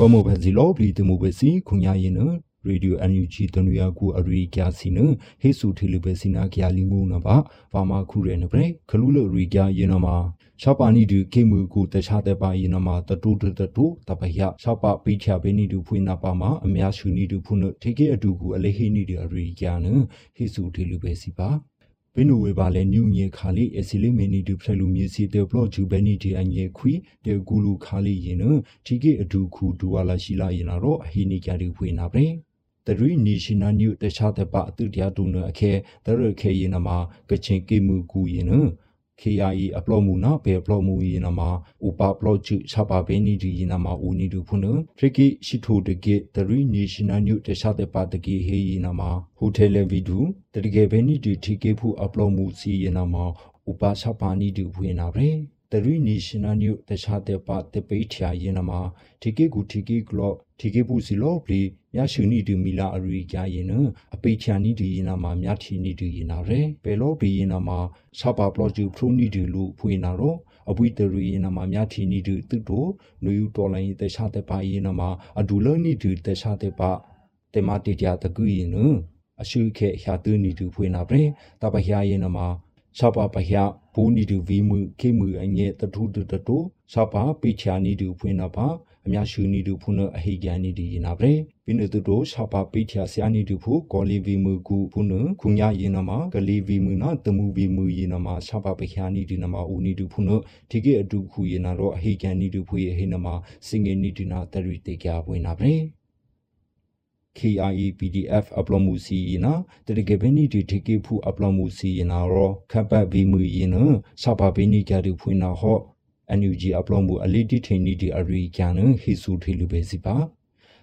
ဝမဘဇီလောဘလီတမှုပဲစီခုညာရင်နရေဒီယိုအန်ယူဂျီတနွေကူအရီကျစီနဟေဆူထေလူပဲစီနာကရလင်းငုံနပါဘာမခုရဲနပရေခလူလရီကျရင်နမှာရှပါနီဒူကေမူကူတခြားတဲ့ပါရင်နမှာတတူတတူတပယရှပါပိချဘေနီဒူဖွေနာပါမှာအများရှူနီဒူဖုနထေကေအတူကူအလေဟိနီဒီအရီကျနဟေဆူထေလူပဲစီပါ ဘင်းနူဝေပါလဲညူမြေခါလီအစီလီမီနီဒူဖရလူမြေစီတေဘလော့ဂျူဘဲနီတီအန်ယေခွီတေကူလူခါလီရင်နတီကေအဒူခုဒူဝါလာရှိလာရင်တော့အဟိနီကြရီဖွေနာပဲတရီနီရှင်နာညုတခြားတဲ့ပါအတူတရားတူနအခဲတရခဲရင်နမှာကချင်ကေမူကူရင်န KIE အပလော့မှုနာဘေအပလော့မှုယနာမှာဥပပလော့ချူချပါဘေနီဒီယနာမှာဦးနီဒူဖုန်ထရကီရှိထိုတကေတရီနေရှင်နယ်ညုတခြားတဲ့ပါတကေဟေယနာမှာဟိုတယ်လေဗီဒူတတကေဘေနီဒီထီကေဖူအပလော့မှုစီယနာမှာဥပချပါနီဒူဖွေနာပဲတရီနေရှင်န ယ်ညုတခြားတဲ့ပါတပိထယာယနာမှာထီကေကူထီကေကလော့ထီကေပူစီလော့ပလီမြရှုနီဒူမီလာအရီကြရင်နအပိချာနီဒီရင်နာမှာမြထီနီဒူရင်နာရဲဘယ်လောဘီရင်နာမှာဆာပါပလော့ဂျူဖရိုနီဒူလို့ဖွေနာတော့အပွိတရီရင်နာမှာမြထီနီဒူသူတို့နွေယူတော်လိုင်းတခြားတဲ့ပါရင်နာမှာအဒူလနီဒူတခြားတဲ့ပါတေမာတီကြတကူရင်နအရှုခေရှာတူနီဒူဖွေနာပဲတပဟယာရင်နာမှာဆာပါပဟယာဘူနီဒူဗီမှုခေမှုအငဲတထူတတတိုဆာပါပိချာနီဒူဖွေနာပါ အများရှူနီဒူဖုနအဟိကန်နီဒီနာဗရေပိနတုတိုရှာပါပိထျာဆရာနီဒူဖုကောလီဗီမူကူဖုနခုညာယေနမဂလီဗီမူနာတမူဗီမူယေနမရှာပါပိခ ्या နီဒီနမဦးနီဒူဖုနဒီကေအတူခုယေနာတော့အဟိကန်နီဒူဖုယေဟိနမစင်ငေနီဒီနာတရီတေကြပွင့်နာဗရေ KIE PDF upload မှုစီနာတရကေဘနီဒီတီကေဖူ upload မှုစီနာရောခပ်ပတ်ဗီမူယနာစပါဘီနီကြတူဖွင့်နာဟော့ NUG အပလောမှုအလီတီထိန်နီဒီအရီကျန်ဟီဆူထေလူပဲစီပါ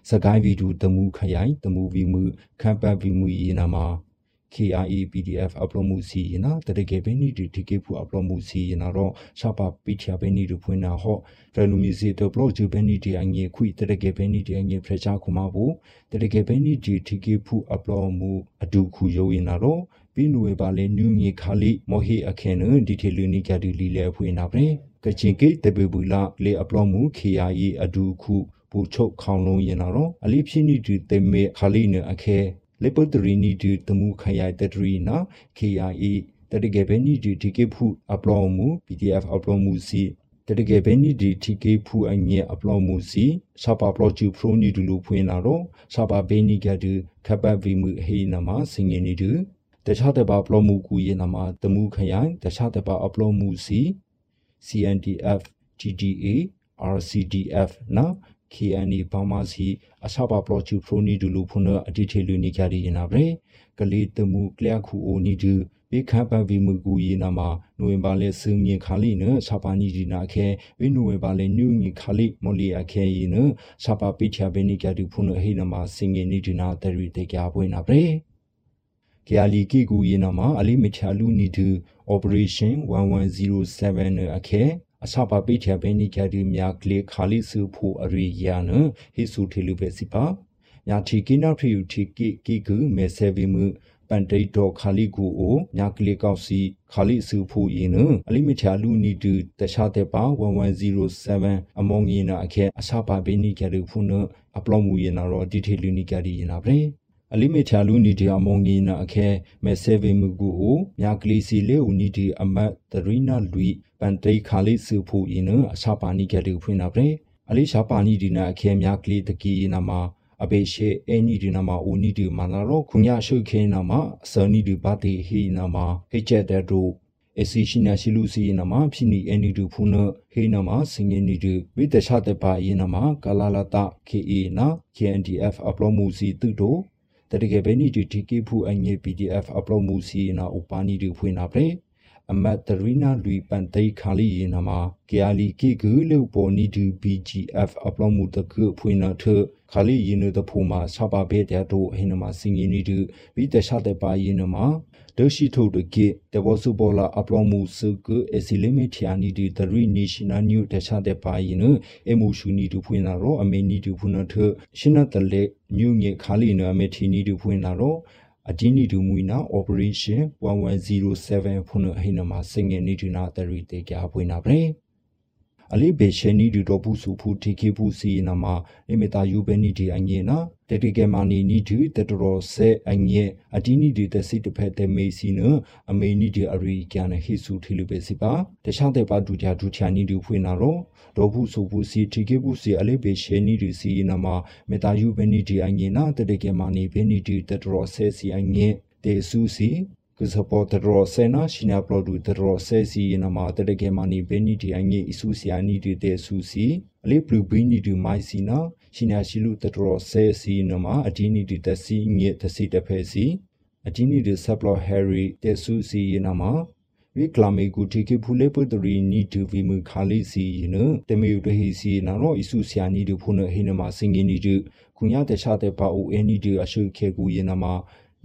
စကိုင်းဗီဒူတမှုခရိုင်တမှုဗီမှုခမ်ပတ်ဗီမှုယေနာမှာ KRE PDF အပလောမှုစီယနာတရကေဘဲနီဒီတီကေဖူအပလောမှုစီယနာတော့ရှာပါပိချာဘဲနီဒူဖွင့်နာဟော့ဖရလူမီစီတဘလော့ဂျူဘဲနီဒီအငေခွိတရကေဘဲနီဒီအငေဖရချာခုမဘူတရကေဘဲနီဒီတီကေဖူအပလောမှုအဒူခုယိုယနာတော့ပြီးနွေပါလေနူးငေခါလီမော်ဟီအခဲနဒီထေလူနီကဒီလီလေဖွင့်နာပဲ ကချင်ကိတပေဘူးလာလေအပလောမှု KRE အဒူခုဘူချုပ်ခေါင်လုံးရင်တော့အလိဖြစ်နီဒီတေမေခါလီနအခဲလေပတရီနီဒီတမှုခရိုင်တတရီနာ KRE တတကယ်ပဲနီဒီဒီကေဖူအပလောမှု PDF အပလောမှုစီတတကယ်ပဲနီဒီတီကေဖူအငဲအပလောမှုစီဆာပါပလော့ဂျူဖရိုနီဒူလိုဖွင့်လာတော့ဆာပါဘေနီကဒူခပတ်ဗီမှုဟေးနမစင်ငင်းနီဒူတခြားတပါပလော့မှုကူရင်နမတမှုခရိုင်တခြားတပါအပလော့မှုစီ CNDF GDA RCDF နော် KNA ဘာမစီအစပါပလော့ချူဖရိုနီဒူလူဖုန်အတိထေလူနေကြရရင်နာဗရေကလေးတမှုကလျာခုအိုနီဒူဘေခပ်ပဗီမူကူယေနာမှာနိုဝင်ဘာလဲစင်းငင်ခါလီနဆာပါနီဒီနာခဲဝိနိုဝင်ဘာလဲနူငီခါလီမော်လီအခဲယေနဆာပါပိချာဘေနီကတူဖုန်ဟိနာမှာစင်ငင်နီဒီနာတရီတေကြပွင့်နာဗရေ ကယာလီကီကူယေနာမှာအလီမချာလူနီဒူ operation 1107အခဲအစပါပိချာဘဲနိကြဒီမြာကလေခါလိစုဖို့အရိယာနဟိစုထေလူပဲစီပါညာတီကိနာဖရီယူတီကိကိကူမေဆေဗီမှုပန်တိတ်တော်ခါလိကူအိုညာကလေကောက်စီခါလိစုဖို့ယင်းနအလိမချာလူနီတူတခြားတဲ့ပါ1107အမောင်ရင်နာအခဲအစပါဘဲနိကြဒီဖုန်အပလော့မူရင်နာတော့ဒီထေလူနီကြဒီရင်နာပဲ အလိမေချာလူနီဒီအမုံငီနာအခဲမဲဆေဗေမူကူအိုမြာကလီစီလေဦးနီဒီအမတ်တရီနာလူပန်တိခါလိစုဖူအင်းအစာပါနီကလေးဖွင့်နာပဲအလိရှာပါနီဒီနာအခဲမြာကလီတကီနာမှာအဘေရှေအနီဒီနာမှာဦးနီဒီမနာရောခုညာရှုခဲနာမှာအစနီဒီပါတီဟီနာမှာဟိချက်တဲ့တို့အစီရှိနာရှိလူစီနာမှာဖြစ်နေအနီဒူဖုနဟေနာမှာစင်ငင်းနီဒူဝိတခြားတဲ့ပါယနာမှာကာလာလာတာ KA နာ KNDF အပလောမှုစီတုတို့ တတကယ်ပဲနီဒီတီကေဖူအငေ PDF upload မှုစီနာဥပါနီဒီဖွင့်နာပလေအမတ်တရီနာလူပန်တိခါလီယနာမှာကေအာလီကေကူလေပေါ်နီဒီ BGF upload မှုတကူဖွင့်နာထ ခါလီယင်းတဲ့ဖူမှာဆပါဘေတဲ့တို့ဟိနမှာစင်ငင်းနီဒီဘီတခြားတဲ့ပါယင်းနမှာဒရှိထုတ်တကေတဘောစုပေါ်လာအပလောမှုစုကအစီလိမီထီယာနီဒီတရီနေရှင်နယ်နျူတခြားတဲ့ပါရင်အမှုရှူနီတူဖွင့်လာတော့အမေနီတူဖွင့်တော့ထရှင်နတလေညူငေခါလီနအမေထီနီတူဖွင့်လာတော့အဒီနီတူမူနာ operation 1107ဖွင့်ဟိနမှာစင်ငယ်နီတူနာတရီတေကြဖွင့်လာပဲ အလေးဘေရှယ်နီဒီတော့ဘူးစုဖူတီကေဘူးစီနာမလေမတာယူဘဲနီဒီအငေနာတတိကမာနီနီဒီတတရောဆဲအငေအတီနီဒီတစီတဖက်တဲ့မေစီနအမေနီဒီအရီကန်ဟိစုထီလူပဲစီပါတခြားတဲ့ပါဒူချာဒူချာနီဒီဖွင့်နာတော့တော့ဘူးစုဖူစီတီကေဘူးစီအလေးဘေရှယ်နီဒီစီနာမမေတာယူဘဲနီဒီအငေနာတတိကမာနီဘဲနီဒီတတရောဆဲစီအငေတေဆူစီ ကစပေါ်တရောဆဲနာရှိနာပလော်ဒူတရောဆဲစီနာမတတကယ်မနီဘဲနီဒီအငေအဆူစီယာနီဒီတေဆူစီအလေးဘလူးဘီနီဒီမိုင်စီနာရှိနာရှိလူတရောဆဲစီနာမအဒီနီဒီတစီငေတစီတဖဲစီအဒီနီဒီဆပ်လော်ဟယ်ရီတေဆူစီနာမဝိကလာမေကူတီကေဖူလေပတရီနီဒူဗီမခါလီစီယနတမေယုတဟီစီနာရောအဆူစီယာနီဒူဖုန်ဟိနမစင်ငင်းနီဒူခုညာတခြားတဲ့ပါအိုအန်နီဒူအရှုခေကူယနာမ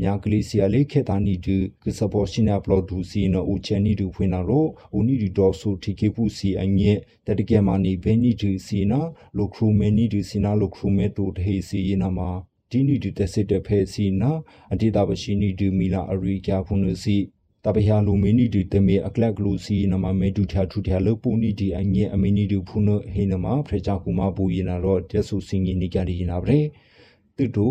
ညာကလေးစီယာလေးခေတာနီဒူကစပေါ်ရှိနာပလော့ဒူစီနော်ဦးချန်နီဒူဖွင့်နာရောဦးနီဒူဒေါ်ဆူတီကေပူစီအငဲတတကယ်မနီဘဲနီဒူစီနာလိုခရူမဲနီဒူစီနာလိုခရူမဲတိုတေစီယနာမာဒီနီဒူတက်စစ်တဖဲစီနာအတိတာပရှိနီဒူမီလာအရိကျဖုန်စီတပဟလူမီနီဒီတမေအကလက်ကလူစီနမမေဒူချာထူထလပူနီဒီအငဲအမီနီဒူဖုန်ဟေနမဖရချာကူမပူယနာတော့တက်ဆူစင်ငီနီကြရီနာဗရေတူတူ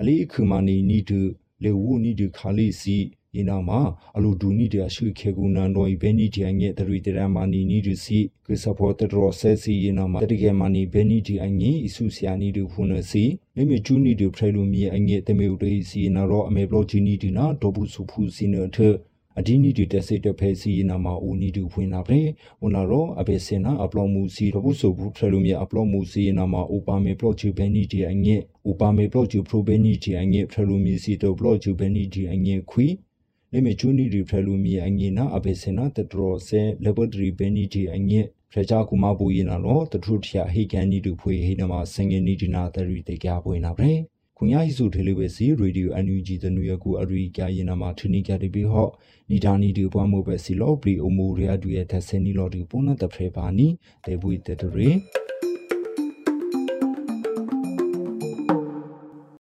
အလီခူမနီနီဒူ လေဝူနီဒီခါလီစီယနာမှာအလူဒူနီဒီအရှိခေကူနန်တော်ဘဲနီဒီအငဲတရီတရမာနီနီဒီစီကစပေါ်တတော်ဆဲစီယနာမှာတတိကမာနီဘဲနီဒီအငဲအစုဆီယာနီဒီဖုန်စီလေမီကျူနီဒီဖရဲလူမီအငဲတမေဥတေးစီနာရောအမေဘလော့ဂျီနီဒီနာဒေါဘူးစုဖူစီနထ အဒီနီဒီတက်စစ်တဖဲစီနာမှာဦးနီဒူဖွင့်လာပဲဝန်လာတော့အဘေစင်နာအပလော့မှုစီတော့ဘူးဆိုဘူးဖရလူမြေအပလော့မှုစီနာမှာဥပါမေပလော့ချူဘဲနီဒီအငဲဥပါမေပလော့ချူပရိုဘဲနီဒီအငဲဖရလူမြေစီတော့ပလော့ချူဘဲနီဒီအငဲခွီလေမေချူနီဒီဖရလူမြေအငဲနာအဘေစင်နာတတရောဆဲလေဘဒရီဘဲနီဒီအငဲဖရချာကူမပူရင်တော့တထုထရဟိကန်နီဒူဖွေဟိနမှာစင်ငင်နီဒီနာတရီတေကြပွင့်လာပဲခုညာဟိစုထေလေးပဲစီရေဒီယိုအန်ယူဂျီတနူရ ကူအရိကရင်နာမှာထနီကတိပိဟော့နီဒါနီဒီပွားမို့ပဲစီလောပရီအိုမိုရီယာဒူရဲ့သက်စနီလော်ဒီပုံနတဖရေပါနီတေဘူတတရေ